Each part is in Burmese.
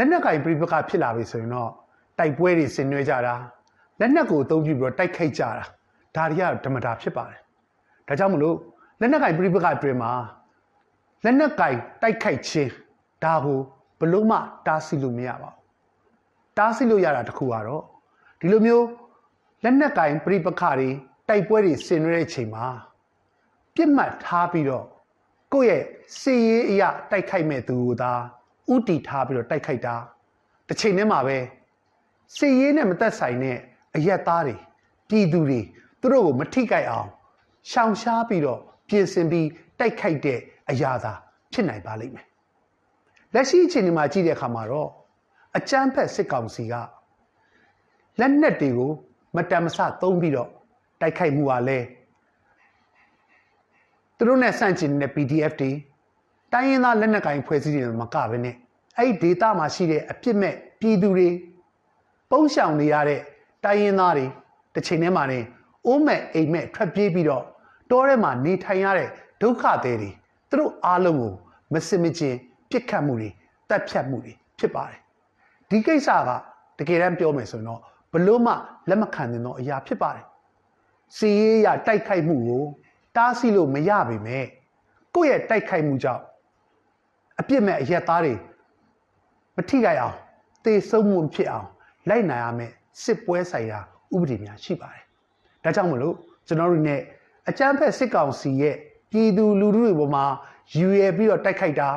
လက်နက်ကင်ပြိပကဖြစ်လာပြီဆိုရင်တော့တိုက်ပွဲတွေဆင်နွှဲကြတာလက်နက်ကိုအသုံးပြုပြီးတော့တိုက်ခိုက်ကြတာဒါတွေကဓမ္မတာဖြစ်ပါတယ်ဒါကြောင့်မလို့လက်နက်ကင်ပြိပကအတွင်းမှာလက်နက်ကင်တိုက်ခိုက်ခြင်းဒါကိုဘလို့မှတားဆီးလို့မရပါဘူးတားဆီးလို့ရတာတခုကတော့ဒီလိုမျိုးလက်နက်ကင်ပြိပခတွေတိုက်ပွဲတွေဆင်နွှဲတဲ့အချိန်မှာပြစ်မှတ်ထားပြီးတော့ကိုယ့်ရဲ့စီရေးအရာတိုက်ခိုက်မဲ့သူကိုသာ ဥတီထားပြီးတော့တိုက်ခိုက်တာတစ်ချိန်တည်းမှာပဲစီရေးနဲ့မသက်ဆိုင်တဲ့အရက်သားတွေပြည်သူတွေသူတို့ကိုမထိကြိုက်အောင်ရှောင်ရှားပြီးတော့ပြင်ဆင်ပြီးတိုက်ခိုက်တဲ့အရာသာဖြစ်နိုင်ပါလိမ့်မယ်လက်ရှိအချိန်ဒီမှာကြည့်တဲ့အခါမှာတော့အကြမ်းဖက်စစ်ကောင်စီကလက်နက်တွေကိုမတန်မဆသုံးပြီးတော့တိုက်ခိုက်မှုပါလဲသူတို့နဲ့ဆန့်ကျင်နေတဲ့ PDF တွေ တိုင်းရင်းသားလက်နက်ကိုင်ဖွဲ့စည်းတွေမကဘဲနဲ့အဲ့ဒီဒေတာမှာရှိတဲ့အပြစ်မဲ့ပြည်သူတွေပုံရှောင်နေရတဲ့တိုင်းရင်းသားတွေတစ်ချိန်တည်းမှာနေအိုးမဲ့အိမ်မဲ့ထွက်ပြေးပြီးတော့တောထဲမှာနေထိုင်ရတဲ့ဒုက္ခသည်တွေသူတို့အားလုံးကိုမစင်မချင်းပြစ်ခတ်မှုတွေတပ်ဖြတ်မှုတွေဖြစ်ပါတယ်ဒီကိစ္စကတကယ်တမ်းပြောမယ်ဆိုရင်တော့ဘလို့မှလက်မခံနိုင်သောအရာဖြစ်ပါတယ်စီရေးရတိုက်ခိုက်မှုကိုတားဆီးလို့မရပါပဲကိုယ့်ရဲ့တိုက်ခိုက်မှုကြောင့် အပြစ်မဲ့အရက်သားတွေမထိခိုက်အောင်သေဆုံးမှုဖြစ်အောင်လိုက်နိုင်ရမယ်စစ်ပွဲဆိုင်ရာဥပဒေများရှိပါတယ်။ဒါကြောင့်မလို့ကျွန်တော်တို့ ਨੇ အကြမ်းဖက်စစ်ကောင်စီရဲ့ပြည်သူလူထုတွေပေါ်မှာယူရပြီးတော့တိုက်ခိုက်တာ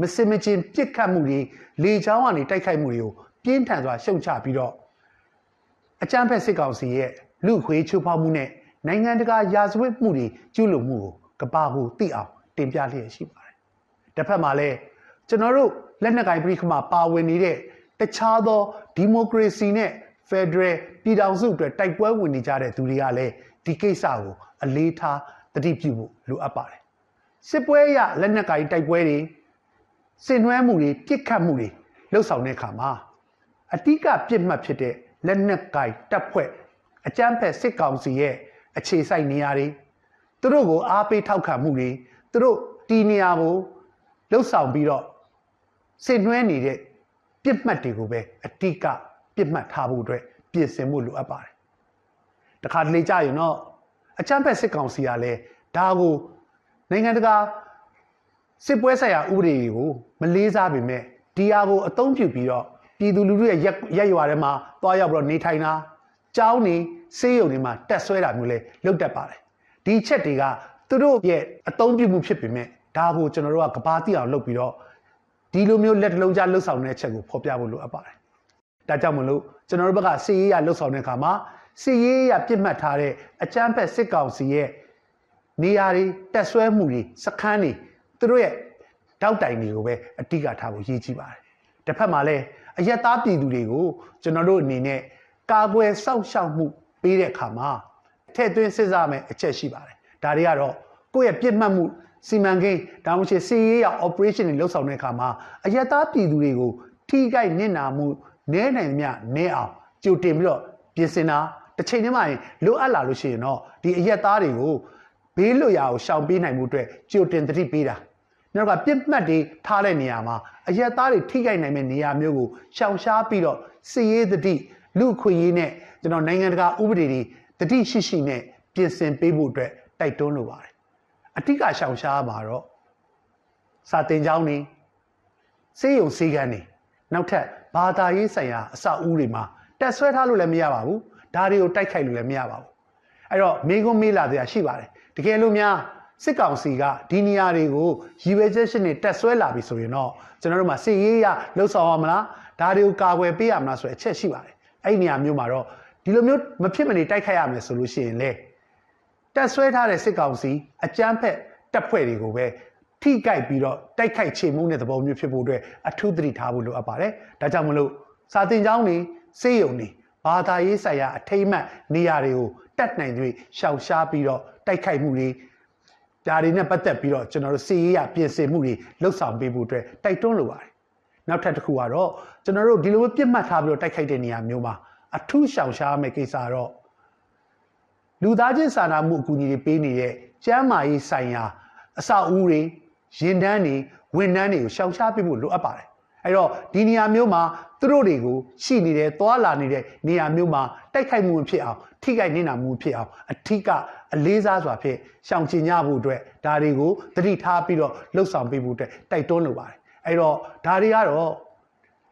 မစင်မချင်းပြစ်ခတ်မှုတွေလေချောင်းကနေတိုက်ခိုက်မှုတွေကိုပြင်းထန်စွာရှုံချပြီးတော့အကြမ်းဖက်စစ်ကောင်စီရဲ့လူခွေးချိုးဖောက်မှုနဲ့နိုင်ငံတကာရာဇဝတ်မှုတွေကျူးလွန်မှုကိုကပါကိုသိအောင်တင်ပြလျက်ရှိပါ တယ်။တစ်ဖက်မှာလည်းကျွန်တော်တို့လက်နက်ကိုင်ပြည်ခမှာပါဝင်နေတဲ့တခြားသောဒီမိုကရေစီနဲ့ဖက်ဒရယ်ပြည်ထောင်စုအတွက်တိုက်ပွဲဝင်နေကြတဲ့သူတွေကလည်းဒီကိစ္စကိုအလေးထားတတိပြုဖို့လိုအပ်ပါတယ်စစ်ပွဲရလက်နက်ကိုင်တိုက်ပွဲတွေစင်နွှဲမှုတွေပြစ်ခတ်မှုတွေလှုပ်ဆောင်တဲ့အခါမှာအတိကပြစ်မှတ်ဖြစ်တဲ့လက်နက်ကိုင်တပ်ဖွဲ့အကြမ်းဖက်စစ်ကောင်စီရဲ့အခြေစိုက်နေရာတွေသူတို့ကိုအားပေးထောက်ခံမှုတွေသူတို့တီနေရာကို လှုပ်ဆောင်ပြီးတော့စင်နွှဲနေတဲ့ပြစ်မှတ်တွေကိုပဲအတိကပြစ်မှတ်ထားဖို့အတွက်ပြင်ဆင်မှုလိုအပ်ပါတယ်တခါတလေကြာရင်တော့အချမ်းဖက်စစ်ကောင်စီကလည်းဒါကိုနိုင်ငံတကာစစ်ပွဲဆိုင်ရာဥပဒေတွေကိုမလေးစားပေမဲ့ဒီဟာကိုအသုံးပြုပြီးတော့ပြည်သူလူထုရဲ့ရက်ရက်ရွာထဲမှာသွားရောက်ပြီးတော့နေထိုင်တာကြောင်းနေစေးရုံတွေမှာတက်ဆွဲတာမျိုးလဲလုပ်တတ်ပါတယ်ဒီချက်တွေကသူတို့ရဲ့အသုံးပြုမှုဖြစ်ပေမဲ့ ဒါကိုကျွန်တော်တို့ကကဘာတိအောင်လုပ်ပြီးတော့ဒီလိုမျိုးလက်တလုံးကြားလှုပ်ဆောင်တဲ့အချက်ကိုဖော်ပြဖို့လိုအပ်ပါတယ်ဒါကြောင့်မလို့ကျွန်တော်တို့ဘက်ကစီရေးရလှုပ်ဆောင်တဲ့အခါမှာစီရေးရပြစ်မှတ်ထားတဲ့အကြမ်းဖက်စစ်ကောင်စီရဲ့နေရာတွေတက်ဆွဲမှုတွေစခန်းတွေသူတို့ရဲ့တောက်တိုင်တွေကိုပဲအတိကထားဖို့ရည်ကြီးပါတယ်တစ်ဖက်မှာလည်းအယက်သားပြည်သူတွေကိုကျွန်တော်တို့အနေနဲ့ကာကွယ်စောင့်ရှောက်မှုပေးတဲ့အခါမှာထည့်သွင်းစဉ်းစားမယ်အချက်ရှိပါတယ်ဒါတွေကတော့ကိုယ့်ရဲ့ပြစ်မှတ်မှု စီမံကိန်းဒါမှမဟုတ်စီရေးရ operation တွေလှုပ်ဆောင်တဲ့အခါမှာအယက်သားပြည်သူတွေကိုထိခိုက်နစ်နာမှုနဲနိုင်မြနဲအောင်ကြိုတင်ပြီးတော့ပြင်ဆင်တာတစ်ချိန်တည်းမှာလိုအပ်လာလို့ရှိရင်တော့ဒီအရက်သားတွေကိုဘေးလွတ်ရာကိုရှောင်ပေးနိုင်မှုအတွက်ကြိုတင်သတိပေးတာနောက်ကပြစ်မှတ်တွေထားတဲ့နေရာမှာအရက်သားတွေထိခိုက်နိုင်တဲ့နေရာမျိုးကိုရှောင်ရှားပြီးတော့စီရေးသတိလူခွင့်ရေးနဲ့ကျွန်တော်နိုင်ငံတကာဥပဒေတွေတတိရှိရှိနဲ့ပြင်ဆင်ပေးဖို့အတွက်တိုက်တွန်းလိုပါတယ် အတိကရှောင်ရှားမှာတော့စာတင်ကြောင်းနေစေယုံစေကန်းနေနောက်ထပ်ဘာသာရေးဆိုင်ရာအဆောက်အဦတွေမှာတက်ဆွဲထားလို့လည်းမရပါဘူးဒါတွေကိုတိုက်ခိုက်လို့လည်းမရပါဘူးအဲ့တော့မိကုံးမေးလာတဲ့အရှိပါတယ်တကယ်လို့များစစ်ကောင်စီကဒီနေရာတွေကိုရည်ရွယ်ချက်ရှိနေတက်ဆွဲလာပြီဆိုရင်တော့ကျွန်တော်တို့မှာစစ်ရေးရလှုပ်ဆောင်ရမလားဒါတွေကိုကာကွယ်ပေးရမလားဆိုတဲ့အချက်ရှိပါတယ်အဲ့ဒီနေရာမျိုးမှာတော့ဒီလိုမျိုးမဖြစ်မနေတိုက်ခိုက်ရမယ်ဆိုလို့ရှိရင်လေ တက်ဆွဲထားတဲ့စစ်ကောင်စီအကြမ်းဖက်တပ်ဖွဲ့တွေကိုပဲထိကြိုက်ပြီးတော့တိုက်ခိုက်ချေမှုတဲ့သဘောမျိုးဖြစ်ဖို့အတွက်အထူးသတိထားဖို့လိုအပ်ပါတယ်။ဒါကြောင့်မလို့စာတင်ကျောင်းတွေစေယုံတွေဘာသာရေးဆိုင်ရာအထိမ့်မှတ်နေရာတွေကိုတတ်နိုင်တွေရှောင်ရှားပြီးတော့တိုက်ခိုက်မှုတွေဒါတွေနဲ့ပတ်သက်ပြီးတော့ကျွန်တော်တို့စီရေးရပြင်ဆင်မှုတွေလှုပ်ဆောင်ပေးဖို့အတွက်တိုက်တွန်းလိုပါတယ်။နောက်ထပ်တစ်ခုကတော့ကျွန်တော်တို့ဒီလိုပြစ်မှတ်ထားပြီးတော့တိုက်ခိုက်တဲ့နေရာမျိုးမှာအထူးရှောင်ရှားမယ့်ကိစ္စတော့ လူသားချင်းစာနာမှုအကူအညီတွေပေးနေတဲ့ကျန်းမာရေးဆိုင်ရာအဆောက်အဦတွေရင်တန်းတွေဝန်ထမ်းတွေကိုရှောင်ရှားပေးဖို့လိုအပ်ပါတယ်အဲ့တော့ဒီနေရာမျိုးမှာသူတို့တွေကိုရှိနေတယ်သွာလာနေတဲ့နေရာမျိုးမှာတိုက်ခိုက်မှုမဖြစ်အောင်ထိခိုက်နေတာမှုမဖြစ်အောင်အထီးကအလေးစားစွာဖြင့်ရှောင်ကျဉ်ကြဖို့အတွက်ဒါတွေကိုသတိထားပြီးတော့လှုပ်ဆောင်ပေးဖို့အတွက်တိုက်တွန်းလိုပါတယ်အဲ့တော့ဒါတွေကတော့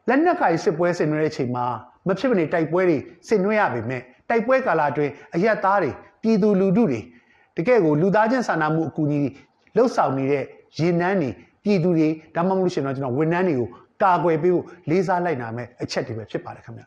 လက်နက်ကိုင်စစ်ပွဲဆင်နွှဲတဲ့အချိန်မှာမဖြစ်မနေတိုက်ပွဲတွေဆင်နွှဲရပေမဲ့ တိုက်ပွဲကာလအတွင်းအရက်သားတွေပြည်သူလူထုတွေတကယ့်ကိုလူသားချင်းစာနာမှုအကူအညီလှုပ်ဆောင်နေတဲ့ရင်နှန်းတွေပြည်သူတွေဒါမှမဟုတ်လို့ရှိရင်တော့ကျွန်တော်ဝန်ထမ်းတွေကိုကာကွယ်ပေးဖို့လေးစားလိုက်နာမယ်အချက်တွေပဲဖြစ်ပါတယ်ခင်ဗျ